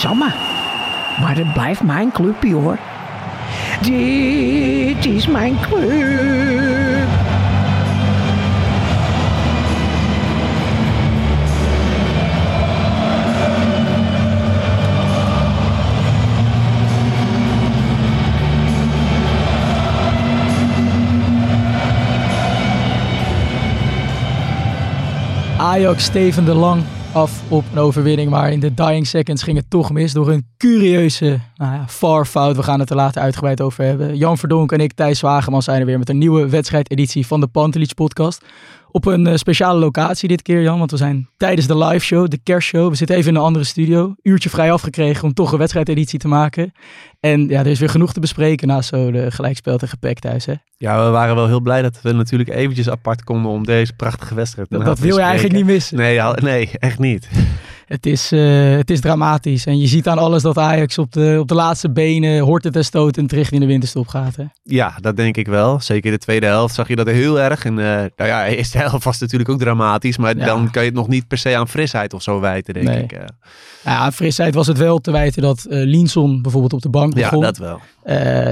Godsamme. Maar het blijft mijn clubje hoor. Dit is mijn club. Ajax Steven de Lang af op een overwinning. Maar in de dying seconds ging het toch mis door een curieuze nou ja, fout. We gaan het er later uitgebreid over hebben. Jan Verdonk en ik, Thijs Wageman, zijn er weer met een nieuwe wedstrijdeditie van de Pantelich podcast. Op een uh, speciale locatie dit keer, Jan. Want we zijn tijdens de live show, de kerstshow. We zitten even in een andere studio. Uurtje vrij afgekregen om toch een wedstrijdeditie te maken. En ja, er is weer genoeg te bespreken na zo de gelijkspel tegen PEC thuis, hè? Ja, we waren wel heel blij dat we natuurlijk eventjes apart konden om deze prachtige wedstrijd te Dat, dat wil je eigenlijk niet missen. Nee, nee, echt niet. Het is, uh, het is dramatisch. En je ziet aan alles dat Ajax op de, op de laatste benen hoort het en stotend richting in de winterstop gaat. Hè? Ja, dat denk ik wel. Zeker de tweede helft zag je dat heel erg. En uh, nou ja, de eerste helft was natuurlijk ook dramatisch. Maar ja. dan kan je het nog niet per se aan frisheid of zo wijten, denk nee. ik. Uh. Ja, aan frisheid was het wel te wijten dat Linson bijvoorbeeld op de bank begon. Ja, dat wel.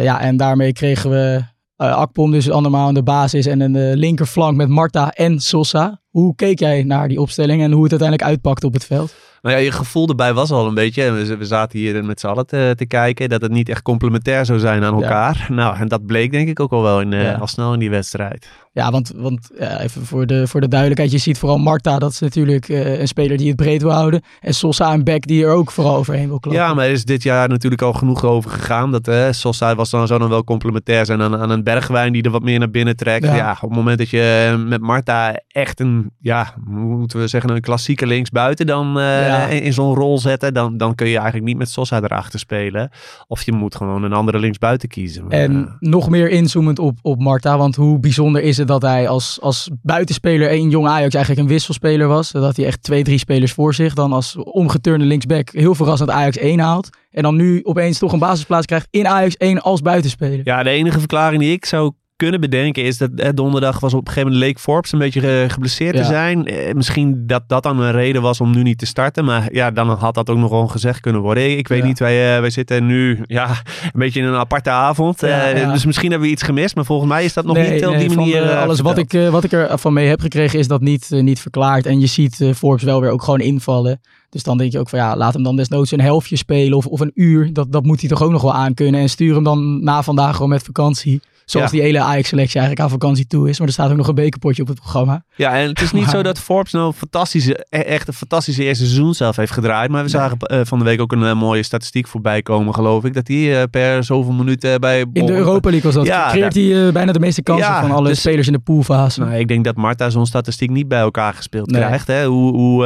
ja, en daarmee kregen we uh, Akpom dus andermaal aan de basis en een linkerflank met Marta en Sosa. Hoe keek jij naar die opstelling en hoe het uiteindelijk uitpakte op het veld? Nou ja, je gevoel erbij was al een beetje. We, we zaten hier met z'n allen te, te, kijken dat het niet echt complementair zou zijn aan elkaar. Ja. Nou, en dat bleek denk ik ook al wel in, uh, ja. al snel in die wedstrijd. Ja, want, want ja, even voor de, voor de duidelijkheid. Je ziet vooral Marta, dat is natuurlijk uh, een speler die het breed wil houden. En Sosa en Beck die er ook vooral overheen wil klappen. Ja, maar er is dit jaar natuurlijk al genoeg over gegaan. Dat uh, Sosa was dan, zou dan wel complementair zijn aan, aan een Bergwijn die er wat meer naar binnen trekt. Ja. ja, op het moment dat je met Marta echt een, ja, moeten we zeggen, een klassieke linksbuiten dan uh, ja. in, in zo'n rol zetten. Dan, dan kun je eigenlijk niet met Sosa erachter spelen. Of je moet gewoon een andere linksbuiten kiezen. Maar, en nog meer inzoomend op, op Marta. Want hoe bijzonder is het dat hij als, als buitenspeler een jong Ajax eigenlijk een wisselspeler was. Dat hij echt twee, drie spelers voor zich dan als omgeturende linksback heel verrassend Ajax 1 haalt. En dan nu opeens toch een basisplaats krijgt in Ajax 1 als buitenspeler. Ja, de enige verklaring die ik zou kunnen bedenken is dat eh, donderdag was op een gegeven moment Leek Forbes een beetje ge geblesseerd ja. te zijn. Eh, misschien dat dat dan een reden was om nu niet te starten. Maar ja, dan had dat ook nog gewoon gezegd kunnen worden. Ik weet ja. niet, wij, uh, wij zitten nu ja, een beetje in een aparte avond. Ja, uh, dus misschien hebben we iets gemist. Maar volgens mij is dat nog nee, niet op nee, die manier Alles wat ik, wat ik ervan mee heb gekregen is dat niet, niet verklaard. En je ziet Forbes wel weer ook gewoon invallen. Dus dan denk je ook van ja, laat hem dan desnoods een helftje spelen of, of een uur. Dat, dat moet hij toch ook nog wel aankunnen. En stuur hem dan na vandaag gewoon met vakantie. Zoals ja. die hele Ajax-selectie eigenlijk aan vakantie toe is. Maar er staat ook nog een bekerpotje op het programma. Ja, en het is niet maar... zo dat Forbes nou fantastische, echt een fantastische eerste seizoen zelf heeft gedraaid. Maar we zagen uh, van de week ook een uh, mooie statistiek voorbij komen, geloof ik. Dat hij uh, per zoveel minuten bij... In de Europa League was dat. Ja, creëert hij bijna de meeste kansen ja, van alle dus, spelers in de poolfase. Nou, ik denk dat Marta zo'n statistiek niet bij elkaar gespeeld nee. krijgt. Hè? Hoe,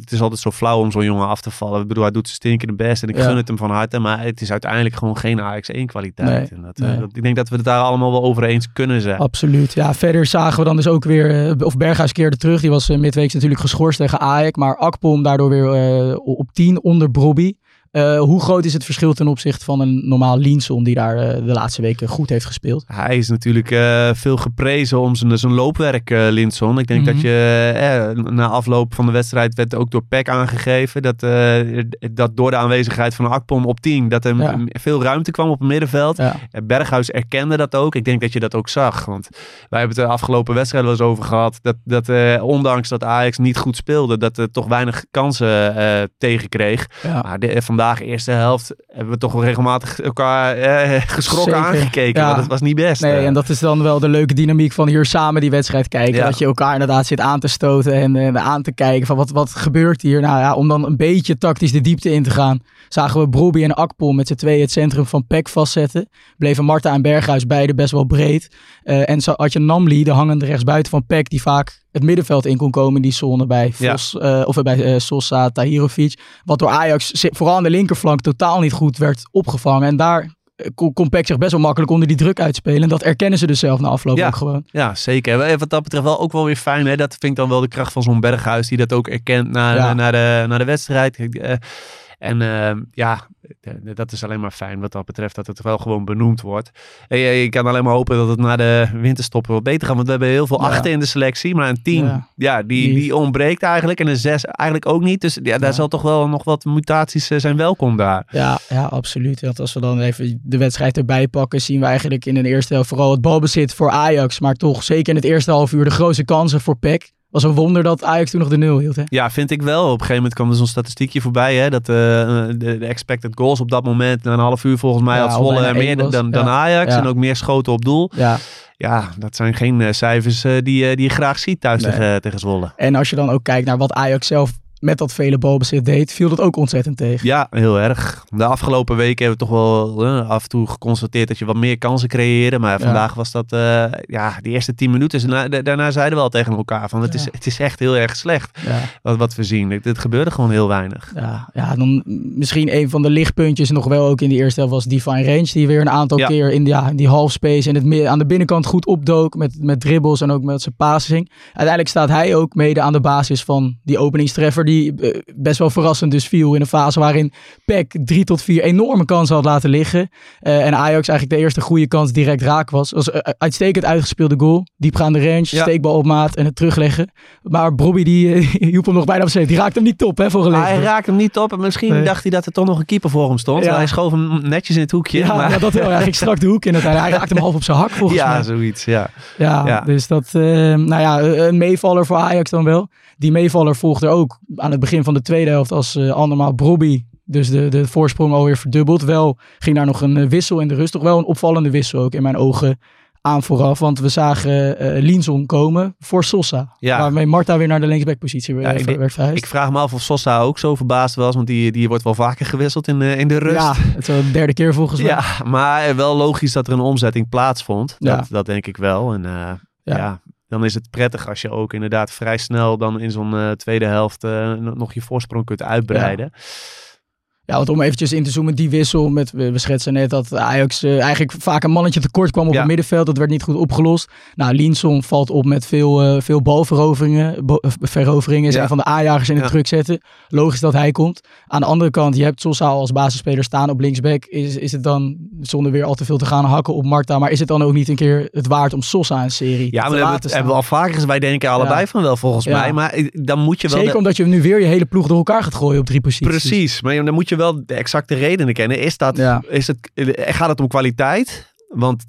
het is altijd zo flauw om zo'n jongen af te vallen. Ik bedoel, hij doet zijn stinkende best en ik gun het hem van harte. Maar het is uiteindelijk gewoon geen Ajax 1 kwaliteit. Nee, en dat, ik denk dat we het daar allemaal wel over eens kunnen zijn. Absoluut. Ja, verder zagen we dan dus ook weer, of Berghuis keerde terug. Die was uh, midweeks natuurlijk geschorst tegen Ajax. Maar Akpom daardoor weer uh, op 10 onder Brobby. Uh, hoe groot is het verschil ten opzichte van een normaal Linson die daar uh, de laatste weken goed heeft gespeeld? Hij is natuurlijk uh, veel geprezen om zijn, zijn loopwerk, Linson. Ik denk mm -hmm. dat je na afloop van de wedstrijd werd ook door Peck aangegeven dat, dat door de aanwezigheid van Akpom op 10 dat er ja. veel ruimte kwam op het middenveld. Ja. Berghuis erkende dat ook. Ik denk dat je dat ook zag. Want wij hebben het de afgelopen wedstrijd wel eens over gehad dat, dat ondanks dat Ajax niet goed speelde, dat er toch weinig kansen tegenkreeg. Ja. Maar de, vandaag vandaag, eerste helft, hebben we toch wel regelmatig elkaar eh, geschrokken Zeker. aangekeken. Ja. Dat was niet best. Nee, en dat is dan wel de leuke dynamiek van hier samen die wedstrijd kijken. Ja. Dat je elkaar inderdaad zit aan te stoten en, en aan te kijken van wat, wat gebeurt hier. Nou ja, om dan een beetje tactisch de diepte in te gaan, zagen we Broby en Akpol met z'n tweeën het centrum van PEC vastzetten. Bleven Marta en Berghuis beide best wel breed. Uh, en zo had je Namli, de hangende rechtsbuiten van PEC, die vaak het middenveld in kon komen in die zone bij Vos, eh, of bij eh, Sosa, Tahirovic. Wat door Ajax vooral aan de linkerflank totaal niet goed werd opgevangen. En daar eh, kon, kon PEC zich best wel makkelijk onder die druk uitspelen. En dat erkennen ze dus zelf na afloop Ja. ook gewoon. Ja, zeker. En Wat dat betreft wel ook wel weer fijn. Hè? Dat vind ik dan wel de kracht van zo'n Berghuis. Die dat ook erkent na, Ja. na, de, na de wedstrijd. Eh, en eh, ja, dat is alleen maar fijn wat dat betreft. Dat het wel gewoon benoemd wordt. En je, je kan alleen maar hopen dat het na de winterstoppen wat beter gaat. Want we hebben heel veel Ja. achten in de selectie. Maar een 10, ja. Ja. die, Die- ontbreekt eigenlijk. En een 6 eigenlijk ook niet. Dus ja, daar Ja. zal toch wel nog wat mutaties eh, zijn welkom daar. Ja, ja, absoluut. Want als we dan even de wedstrijd erbij pakken, zien we eigenlijk in de eerste helft vooral het balbezit voor Ajax. Maar toch zeker in het eerste half uur de grootste kansen voor PEC. Was een wonder dat Ajax toen nog de nul hield. Hè? Ja, vind ik wel. Op een gegeven moment kwam er zo'n statistiekje voorbij. Hè, dat eh, de, de expected goals op dat moment na een half uur volgens mij Ja, had Zwolle meer dan, was. dan, dan Ja. Ajax. Ja. En ook meer schoten op doel. Ja. Ja, dat zijn geen eh, cijfers eh, die, die je graag ziet thuis Nee. tegen, tegen Zwolle. En als je dan ook kijkt naar wat Ajax zelf met dat vele balbezit deed, viel dat ook ontzettend tegen. Ja, heel erg. De afgelopen weken hebben we toch wel eh, af en toe geconstateerd dat je wat meer kansen creëerde. Maar Ja. vandaag was dat, eh, ja, die eerste tien minuten. Daarna, daarna zeiden we al tegen elkaar van het, is, het is echt heel erg slecht Ja, wat, wat we zien. Het, het gebeurde gewoon heel weinig. ja, ja, dan misschien een van de lichtpuntjes nog wel ook in die eerste helft was Divine Range. Die weer een aantal keer in, die- ja, in die half space en het aan de binnenkant goed opdook met, met dribbles en ook met zijn passing. Uiteindelijk staat hij ook mede aan de basis van die openingstreffer die eh, best wel verrassend dus viel in een fase waarin PEC drie tot vier enorme kansen had laten liggen. Eh, en Ajax eigenlijk de eerste goede kans direct raak was. was een uitstekend uitgespeelde goal. Diepgaande range, Ja. steekbal op maat en het terugleggen. Maar Bobby die eh, hielp hem nog bijna op zee. Die raakte hem niet top hè, voor een Hij raakte hem niet op en misschien Nee. dacht hij dat er toch nog een keeper voor hem stond. Ja. Hij schoof hem netjes in het hoekje. Ja, maar... ja, dat wel. Ging strak de hoek in. Het, hij raakte hem half op zijn hak volgens Ja, mij. zoiets, ja. Ja, ja. dus dat, eh, nou ja, een meevaller voor Ajax dan wel. Die meevaller volgde ook aan het begin van de tweede helft als eh andermaal Brobby. Dus de, de voorsprong alweer verdubbeld. Wel ging daar nog een eh, wissel in de rust. Toch wel een opvallende wissel ook in mijn ogen aan vooraf. Want we zagen eh Linson komen voor Sosa. Ja. Waarmee Marta weer naar de linksbackpositie Ja, werd, werd verhuisd. Ik vraag me af of Sosa ook zo verbaasd was, want die, die wordt wel vaker gewisseld in de, in de rust. Ja, het is de derde keer volgens mij. Ja, maar wel logisch dat er een omzetting plaatsvond. Ja. Dat, dat denk ik wel. En ja. Ja. Dan is het prettig als je ook inderdaad vrij snel dan in zo'n eh, tweede helft eh, nog nog je voorsprong kunt uitbreiden. Ja, want om eventjes in te zoomen, die wissel met, we, schetsen net dat Ajax eh, eigenlijk vaak een mannetje tekort kwam op Ja. het middenveld. Dat werd niet goed opgelost. Nou, Linson valt op met veel, eh, veel balveroveringen. Eh, veroveringen is Ja. een van de aanjagers in het Ja. druk zetten. Logisch dat hij komt. Aan de andere kant, je hebt Sosa al als basisspeler staan op linksback. Is, is het dan, zonder weer al te veel te gaan hakken op Marta, maar is het dan ook niet een keer het waard om Sosa een serie Ja, te maar hebben, laten hebben we al vaker gezegd. Wij denken allebei Ja. van wel, volgens Ja. mij. Maar dan moet je wel... Zeker de- omdat je nu weer je hele ploeg door elkaar gaat gooien op drie posities. Precies, maar dan moet je wel de exacte redenen kennen. Is dat, Ja. is het, gaat het om kwaliteit? Want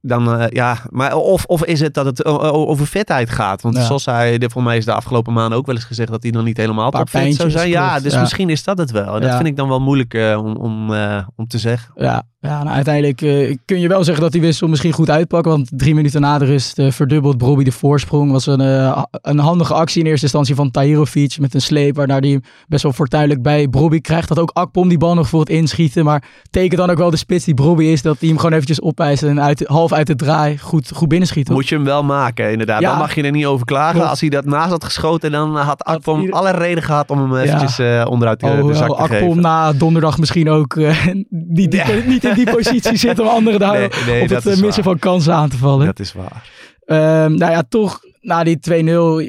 dan, eh, ja, maar of, of is het dat het over fitheid gaat? Want Ja. zoals hij, de- voor mij is de afgelopen maanden ook wel eens gezegd dat hij nog niet helemaal topfit zou zijn. Ja, dus ja. misschien is dat het wel. En dat vind ik dan wel moeilijk eh, om, om, eh, om te zeggen. Ja, ja nou, uiteindelijk eh, kun je wel zeggen dat die wissel misschien goed uitpakt. Want drie minuten na de rust eh, verdubbelt Brobby de voorsprong. Was een, eh, een handige actie in eerste instantie van Tahirovic met een sleep. Waarna hij best wel fortuinlijk bij Brobby krijgt. Dat ook Akpom die bal nog voor het inschieten. Maar tekent dan ook wel de spits die Brobby is. Dat hij hem gewoon eventjes opeist en uit, half uit de draai goed, goed binnenschiet. Moet je hem wel maken, inderdaad. Ja. Dan mag je er niet over klagen. Klopt. Als hij dat naast had geschoten, dan had Akpom ieder- alle reden gehad om hem Ja. eventjes onderuit de, de Alhoewel zak te Akpom geven. na donderdag misschien ook die, die, niet in die positie zit om anderen daar Nee, nee, op het eh, is missen waar. van kansen aan te vallen. Dat is waar. Ehm, nou ja, toch na die 2-0,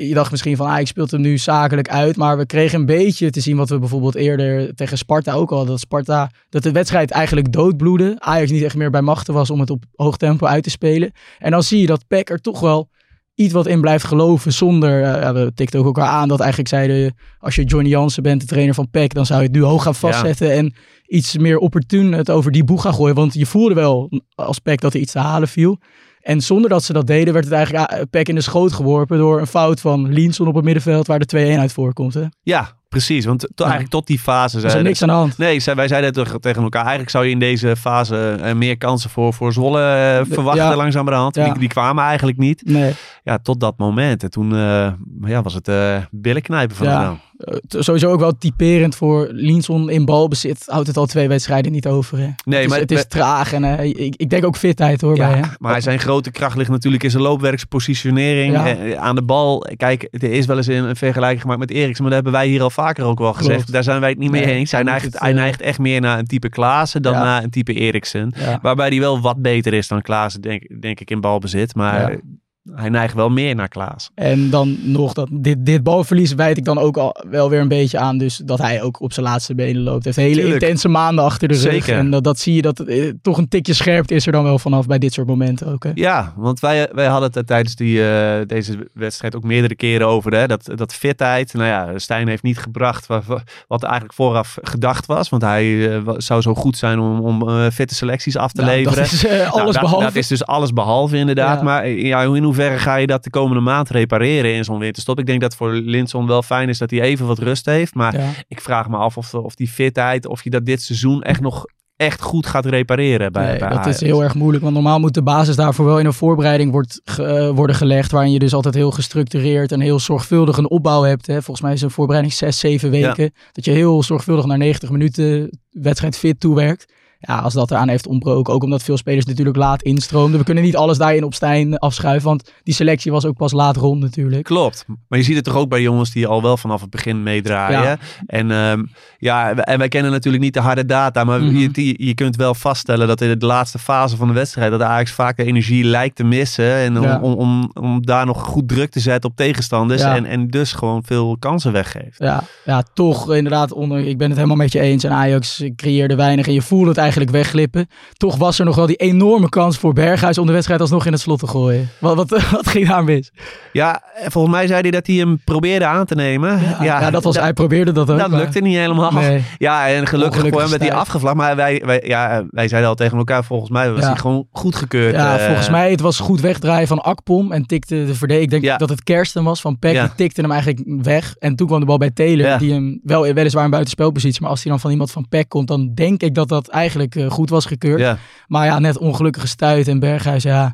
je dacht misschien van Ajax speelt hem nu zakelijk uit. Maar we kregen een beetje te zien wat we bijvoorbeeld eerder tegen Sparta ook al hadden. Dat Sparta, dat de wedstrijd eigenlijk doodbloedde. Ajax niet echt meer bij machten was om het op hoog tempo uit te spelen. En dan zie je dat Peck er toch wel iets wat in blijft geloven zonder... eh, we tikten ook elkaar aan dat eigenlijk zeiden... als je Johnny Jansen bent, de trainer van Peck... dan zou je het nu hoog gaan vastzetten en iets meer opportun het over die boeg gaan gooien. Want je voelde wel als Peck dat er iets te halen viel. En zonder dat ze dat deden, werd het eigenlijk ah, Peck in de schoot geworpen door een fout van Linson op het middenveld, waar de 2-1 uit voorkomt. Hè? Ja, precies. Want to- eigenlijk tot die fase... is er niks aan de hand. Nee, wij zeiden toch tegen elkaar. Eigenlijk zou je in deze fase eh, meer kansen voor, voor Zwolle eh, verwachten ja. langzamerhand. Ja. Die, die kwamen eigenlijk niet. Nee. Ja, tot dat moment. En toen eh, ja, was het eh billenknijpen van Ja. sowieso ook wel typerend voor Linson in balbezit. Houdt het al twee wedstrijden niet over. Hè. Nee, het is, maar het is traag en ik, ik denk ook fitheid hoor bij maar zijn grote kracht ligt natuurlijk in zijn loopwerk, zijn positionering. Ja. eh, aan de bal. Kijk, er is wel eens een, een vergelijking gemaakt met Eriksen. Maar dat hebben wij hier al vaker ook wel gezegd. Klopt. Daar zijn wij het niet mee Nee, eens. Hij hij moet neigt, het, hij eh, neigt echt meer naar een type Klaassen dan Ja. naar een type Eriksen. Ja. Waarbij hij wel wat beter is dan Klaassen, denk, denk ik, in balbezit. Maar hij neigt wel meer naar Klaas. En dan nog dat dit, dit balverlies wijd ik dan ook al wel weer een beetje aan. Dus dat hij ook op zijn laatste benen loopt. Hij heeft hele Tuurlijk. intense maanden achter de rug. Zeker. En dat, dat zie je dat eh, toch een tikje scherpt is er dan wel vanaf bij dit soort momenten ook. Hè? Ja, want wij, wij hadden het tijdens die, eh, deze wedstrijd ook meerdere keren over. Hè? Dat, dat fitheid. Nou ja, Stijn heeft niet gebracht wat, wat eigenlijk vooraf gedacht was. Want hij eh, zou zo goed zijn om, om fitte selecties af te Nou, leveren. Dat is Nou, alles dat, behalve. Dat is dus alles behalve inderdaad. Ja. Maar ja, in hoeverre ga je dat de komende maand repareren in zo'n winterstop? Ik denk dat voor Linson wel fijn is dat hij even wat rust heeft. Maar Ja. ik vraag me af of, of die fitheid, of je dat dit seizoen echt nog echt goed gaat repareren bij, Nee, bij dat is heel erg moeilijk, want normaal moet de basis daarvoor wel in een voorbereiding wordt eh, worden gelegd, waarin je dus altijd heel gestructureerd en heel zorgvuldig een opbouw hebt. Hè. Volgens mij is een voorbereiding zes, zeven weken. Dat je heel zorgvuldig naar 90 minuten wedstrijd fit toewerkt. Ja, als dat eraan heeft ontbroken, ook omdat veel spelers natuurlijk laat instroomden. We kunnen niet alles daarin op Stijn afschuiven, want die selectie was ook pas laat rond natuurlijk. Klopt. Maar je ziet het toch ook bij jongens die al wel vanaf het begin meedraaien. Ja. En, ehm, ja, en wij kennen natuurlijk niet de harde data. Maar Mhm. je, je, je kunt wel vaststellen dat in de laatste fase van de wedstrijd... dat Ajax vaak de energie lijkt te missen. En om, Ja. om, om, om daar nog goed druk te zetten op tegenstanders. Ja. En, en dus gewoon veel kansen weggeeft. Ja, ja, toch inderdaad, onder, ik ben het helemaal met je eens. En Ajax creëerde weinig en je voelde het eigenlijk wegglippen. Toch was er nog wel die enorme kans voor Berghuis om de wedstrijd alsnog in het slot te gooien. Wat, wat, wat ging daar mis? Ja, en volgens mij zei hij dat hij hem probeerde aan te nemen. Ja, ja, dat was, hij probeerde dat ook. Dat maar- lukte niet helemaal. Nee. Ja, en gelukkig voor hem werd hij stijl. afgevlacht. Maar wij, wij, ja, wij zeiden al tegen elkaar, volgens mij was Ja. hij gewoon goedgekeurd. Ja, eh, volgens mij het was goed wegdraaien van Akpom en tikte de verdediger. Ik denk Ja. dat het Kersten was van Peck. Die tikte hem eigenlijk weg. En toen kwam de bal bij Taylor. Die hem wel weliswaar een buitenspelpositie. Maar als hij dan van iemand van Peck komt, dan denk ik dat dat eigenlijk eh, goed was gekeurd. Ja. Maar ja, net ongelukkige stuit en Berghuis, ja.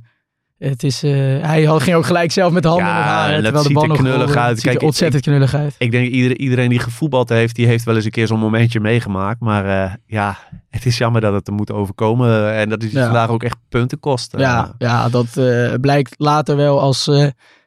Het is, eh, hij ging ook gelijk zelf met de handen Ja, in het haar. de ziet er knullig uit. Het ziet er Kijk, ontzettend knullig uit. Ik denk iedereen, iedereen die gevoetbald heeft, die heeft wel eens een keer zo'n momentje meegemaakt. Maar eh, ja, het is jammer dat het er moet overkomen. En dat is Ja. vandaag ook echt punten kosten. Ja, ja, dat blijkt later wel als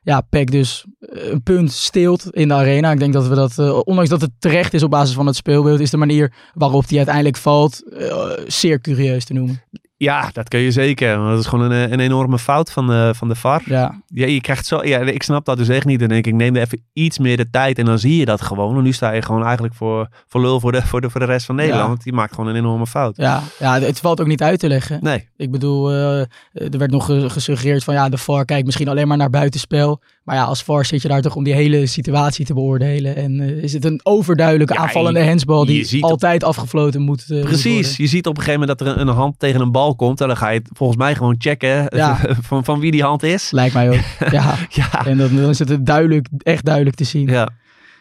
ja, Peck dus eh, een punt steelt in de arena. Ik denk dat we dat, eh, ondanks dat het terecht is op basis van het speelbeeld, is de manier waarop hij uiteindelijk valt eh, zeer curieus te noemen. Ja, dat kun je zeker. Want dat is gewoon een, een enorme fout van de, van de VAR. Ja, Ja, je krijgt zo, ja, ik snap dat dus echt niet. Dan denk ik, neem er even iets meer de tijd en dan zie je dat gewoon. En nu sta je gewoon eigenlijk voor, voor lul voor de, voor, de, voor de rest van Nederland. Ja. Want die maakt gewoon een enorme fout. ja, ja, het valt ook niet uit te leggen. Nee, Ik bedoel, eh, er werd nog ge- gesuggereerd van ja, de VAR kijkt misschien alleen maar naar buitenspel. Maar ja, als VAR zit je daar toch om die hele situatie te beoordelen. En eh, is het een overduidelijke Ja, aanvallende handsbal die ziet op- altijd afgefloten moet, eh, moet precies. Je ziet op een gegeven moment dat er een, een hand tegen een bal komt. En dan ga je volgens mij gewoon checken Ja. van, van wie die hand is. Lijkt mij ook. ja. Ja, En dan, dan is het duidelijk, echt duidelijk te zien. Ja,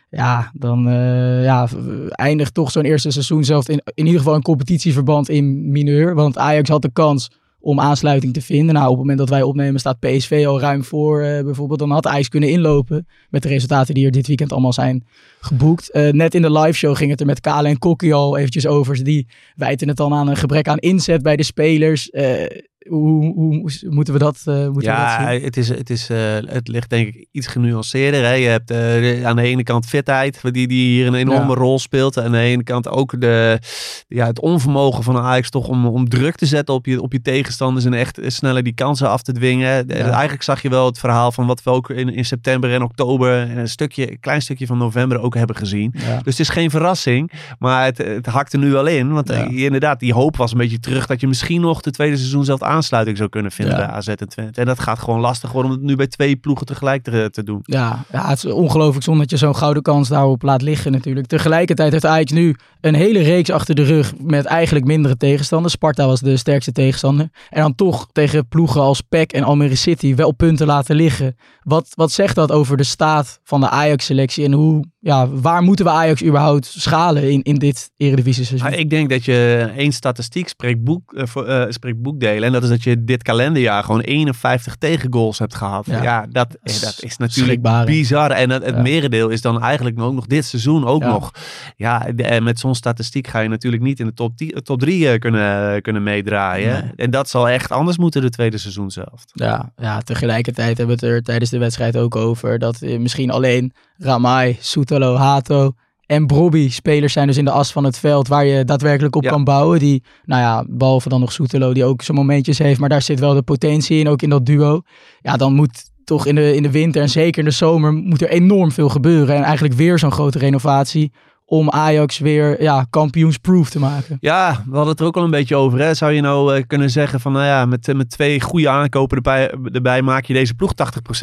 ja. dan eh, ja, eindigt toch zo'n eerste seizoen zelf in, in ieder geval een competitieverband in mineur. Want Ajax had de kans om aansluiting te vinden. Nou, op het moment dat wij opnemen staat PSV al ruim voor eh, bijvoorbeeld. Dan had Ajax kunnen inlopen met de resultaten die er dit weekend allemaal zijn geboekt. Eh, net in de live show ging het er met Kale en Kokkie al eventjes over. Die wijten het dan aan een gebrek aan inzet bij de spelers. Eh, hoe, hoe moeten we dat, eh, moeten we dat Ja, zien? het, is, het, is, eh, het ligt denk ik iets genuanceerder. Hè. Je hebt eh, aan de ene kant fitheid, die, die hier een enorme Ja. rol speelt. Aan de ene kant ook de, ja, het onvermogen van Ajax toch om, om druk te zetten op je, op je tegenstanders en echt sneller die kansen af te dwingen. Ja. Eigenlijk zag je wel het verhaal van wat we ook in, in september en oktober en een, stukje, een klein stukje van november ook hebben gezien. Ja. Dus het is geen verrassing, maar het, het hakt er nu wel in. Want Ja. inderdaad, die hoop was een beetje terug dat je misschien nog de tweede seizoen zelf aansluiting zou kunnen vinden bij AZ en Twente. En dat gaat gewoon lastig worden om het nu bij twee ploegen tegelijk te, te doen. Ja, ja, het is ongelooflijk zonde dat je zo'n gouden kans daarop laat liggen natuurlijk. Tegelijkertijd heeft Ajax nu een hele reeks achter de rug met eigenlijk mindere tegenstanders. Sparta was de sterkste tegenstander. En dan toch tegen ploegen als PEC en Almere City wel punten laten liggen. Wat, wat zegt dat over de staat van de Ajax-selectie en hoe, ja, waar moeten we Ajax überhaupt schalen in, in dit Eredivisie-seizoen? Maar ik denk dat je één statistiek spreekt, boek, eh, voor, eh, spreekt boekdelen. En dat is dat je dit kalenderjaar gewoon 51 tegengoals hebt gehad. Ja, Ja. dat, eh, is dat is natuurlijk bizar. En het, het Ja. merendeel is dan eigenlijk ook nog dit seizoen ook Ja. nog. Ja, en met zo'n statistiek ga je natuurlijk niet in de top, 10 top 3 kunnen, kunnen meedraaien. Nee. En dat zal echt anders moeten de tweede seizoen zelf. Ja, ja, tegelijkertijd hebben we het er tijdens de wedstrijd ook over dat eh, misschien alleen Ramai, Soetalo, Hato en Brobby spelers zijn dus in de as van het veld waar je daadwerkelijk op Ja. kan bouwen. Die, nou ja, behalve dan nog Soetalo die ook zijn momentjes heeft, maar daar zit wel de potentie in, ook in dat duo. Ja, dan moet toch in de, in de winter en zeker in de zomer moet er enorm veel gebeuren. En eigenlijk weer zo'n grote renovatie om Ajax weer ja, kampioensproof te maken. Ja, we hadden het er ook al een beetje over. Hè? Zou je nou eh, kunnen zeggen van, nou ja, met, met twee goede aankopen erbij, erbij maak je deze ploeg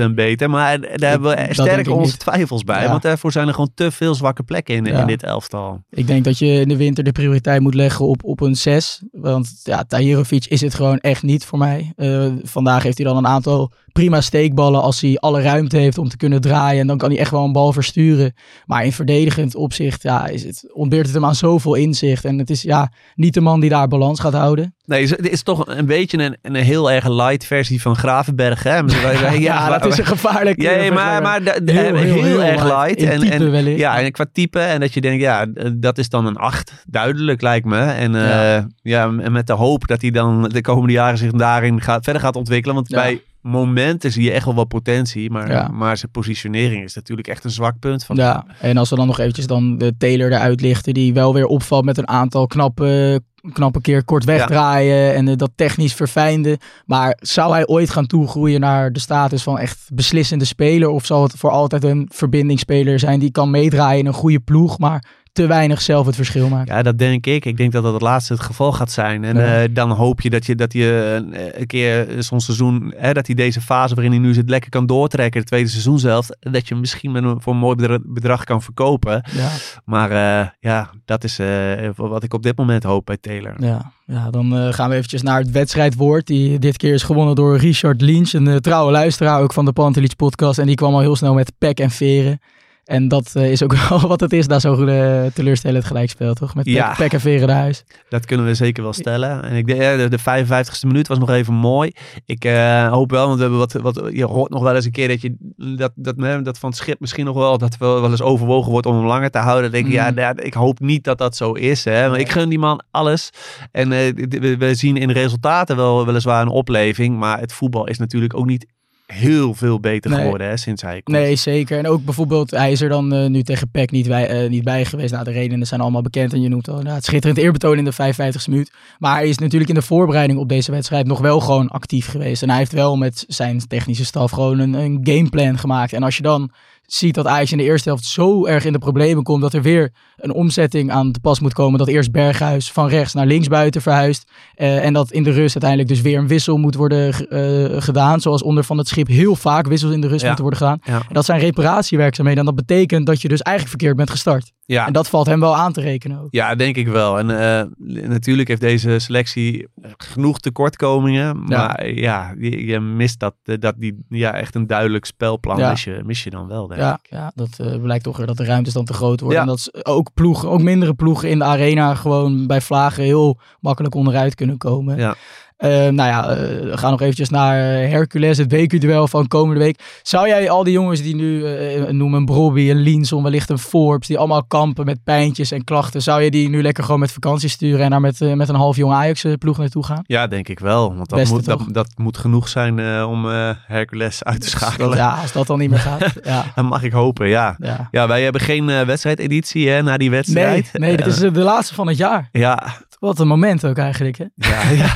80% beter. Maar eh, daar hebben we sterk onze niet. twijfels bij. Ja. Want daarvoor zijn er gewoon te veel zwakke plekken in, Ja. in dit elftal. Ik denk dat je in de winter de prioriteit moet leggen op, op een 6. Want ja, Tahirovic is het gewoon echt niet voor mij. Eh, vandaag heeft hij dan een aantal prima steekballen als hij alle ruimte heeft om te kunnen draaien. En dan kan hij echt wel een bal versturen. Maar in verdedigend opzicht ja, is het, ontbeert het hem aan zoveel inzicht. En het is ja, niet de man die daar balans gaat houden. Nee, het is toch een beetje een, een heel erg light versie van Gravenberg. Hè? Ja, dat is een gevaarlijk. Ja, eh, maar, maar da- Heel, heel, heel, heel erg light. En, type en, ja, en qua type. En dat je denkt, ja, eh, dat is dan een 8. Duidelijk lijkt me. En, eh, Ja. ja. met de hoop dat hij dan de komende jaren zich daarin gaat, verder gaat ontwikkelen. Want Ja. bij momenten zie je echt wel wat potentie. Maar, Ja. maar zijn positionering is natuurlijk echt een zwak punt. Van Ja, en als we dan nog eventjes dan de Taylor eruit lichten, die wel weer opvalt met een aantal knappe, knappe keer kort wegdraaien en eh, dat technisch verfijnde. Maar zou hij ooit gaan toegroeien naar de status van echt beslissende speler? Of zal het voor altijd een verbindingsspeler zijn die kan meedraaien in een goede ploeg, maar te weinig zelf het verschil maakt? Ja, dat denk ik. Ik denk dat dat het laatste het geval gaat zijn. En Ja. eh, dan hoop je dat je, dat je eh, een keer zo'n seizoen, hè, dat hij deze fase waarin hij nu zit lekker kan doortrekken, het tweede seizoen zelf, dat je hem misschien met een, voor een mooi bedra- bedrag kan verkopen. Ja, Maar eh, ja, dat is eh, wat ik op dit moment hoop bij Taylor. ja, ja dan eh, gaan we eventjes naar het wedstrijdwoord. Die dit keer is gewonnen door Richard Lynch, een eh, trouwe luisteraar ook van de Pantelich podcast. En die kwam al heel snel met pek en veren. En dat eh, is ook wel wat het is, daar zo'n uh, teleurstellend gelijkspel, toch? Met pek, Ja. pek en veren naar huis. Dat kunnen we zeker wel stellen. En ik eh, de, de 55ste minuut was nog even mooi. Ik eh, hoop wel, want we hebben wat, wat, je hoort nog wel eens een keer dat je dat, dat, dat van het schip misschien nog wel, dat wel, wel eens overwogen wordt om hem langer te houden. Dan denk ik, Mm. ja, ja, ik hoop niet dat dat zo is. Hè. Maar ik gun die man alles. En eh, we, we zien in resultaten wel weliswaar een opleving, maar het voetbal is natuurlijk ook niet heel veel beter Nee. geworden hè, sinds hij komt. Nee, zeker. En ook bijvoorbeeld, hij is er dan eh, nu tegen PEC niet bij, eh, niet bij geweest. Nou, de redenen zijn allemaal bekend en je noemt al inderdaad het schitterend eerbetoon in de 55e minuut. Maar hij is natuurlijk in de voorbereiding op deze wedstrijd nog wel gewoon actief geweest. En hij heeft wel met zijn technische staf gewoon een, een gameplan gemaakt. En als je dan ziet dat Ajax in de eerste helft zo erg in de problemen komt dat er weer een omzetting aan te pas moet komen. Dat eerst Berghuis van rechts naar links buiten verhuist. eh, en dat in de rust uiteindelijk dus weer een wissel moet worden eh, gedaan. Zoals onder van het schip heel vaak wissels in de rust Ja. moeten worden gedaan. Ja. En dat zijn reparatiewerkzaamheden. En dat betekent dat je dus eigenlijk verkeerd bent gestart. Ja. En dat valt hem wel aan te rekenen ook. Ja, denk ik wel. En eh, natuurlijk heeft deze selectie genoeg tekortkomingen. Maar ja, je, je mist dat, dat die, ja, echt een duidelijk spelplan mis, je, mis je dan wel, denk Ja, ik. ja dat eh, blijkt toch weer dat de ruimtes dan te groot worden. Ja. En dat s- ook ploegen, ook mindere ploegen in de arena gewoon bij vlagen heel makkelijk onderuit kunnen komen. Ja. Eh, nou ja, eh, we gaan nog eventjes naar eh, Hercules, het WQ-duel van komende week. Zou jij al die jongens die nu eh, noemen een Brobby, een Linson, wellicht een Forbes, die allemaal kampen met pijntjes en klachten, zou je die nu lekker gewoon met vakantie sturen en daar met, eh, met een half jong Ajax-ploeg naartoe gaan? Ja, denk ik wel. Want dat, Beste moet, dat, dat moet genoeg zijn eh, om eh, Hercules uit te schakelen. Dat- ja, als dat dan niet meer gaat. Ja, Dat mag ik hopen, ja. ja. Ja, wij hebben geen eh, wedstrijdeditie hè, na die Nee, wedstrijd. nee, dit Eh, is eh, de laatste van het jaar. ja, Wat een moment ook eigenlijk, hè? ja, ja,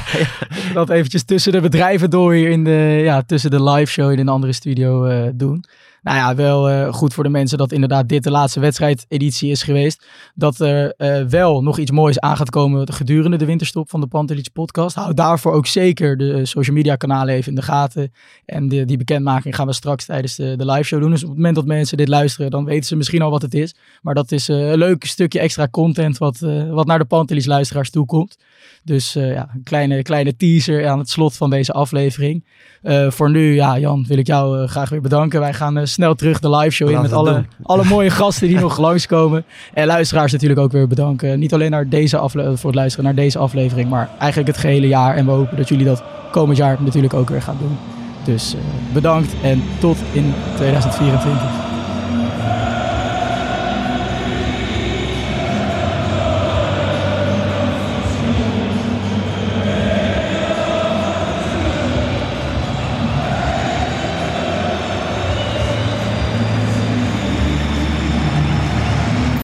dat eventjes tussen de bedrijven door hier in de, ja, tussen de live show in een andere studio eh, doen. Nou ja, wel eh, goed voor de mensen dat inderdaad dit de laatste wedstrijdeditie is geweest. Dat er eh, wel nog iets moois aan gaat komen gedurende de winterstop van de Pantelich podcast. Hou daarvoor ook zeker de social media kanalen even in de gaten. En de, die bekendmaking gaan we straks tijdens de, de live show doen. Dus op het moment dat mensen dit luisteren, dan weten ze misschien al wat het is. Maar dat is eh, een leuk stukje extra content wat, wat naar de Pantelich luisteraars toe komt. Dus eh, ja, een kleine, kleine teaser aan het slot van deze aflevering. Eh, voor nu, ja, Jan, wil ik jou eh, graag weer bedanken. Wij gaan snel terug de live show in met alle, doen. alle mooie gasten die nog langskomen. En luisteraars natuurlijk ook weer bedanken. Niet alleen naar deze afle- voor het luisteren naar deze aflevering, maar eigenlijk het gehele jaar. En we hopen dat jullie dat komend jaar natuurlijk ook weer gaan doen. Dus bedankt en tot in 2024.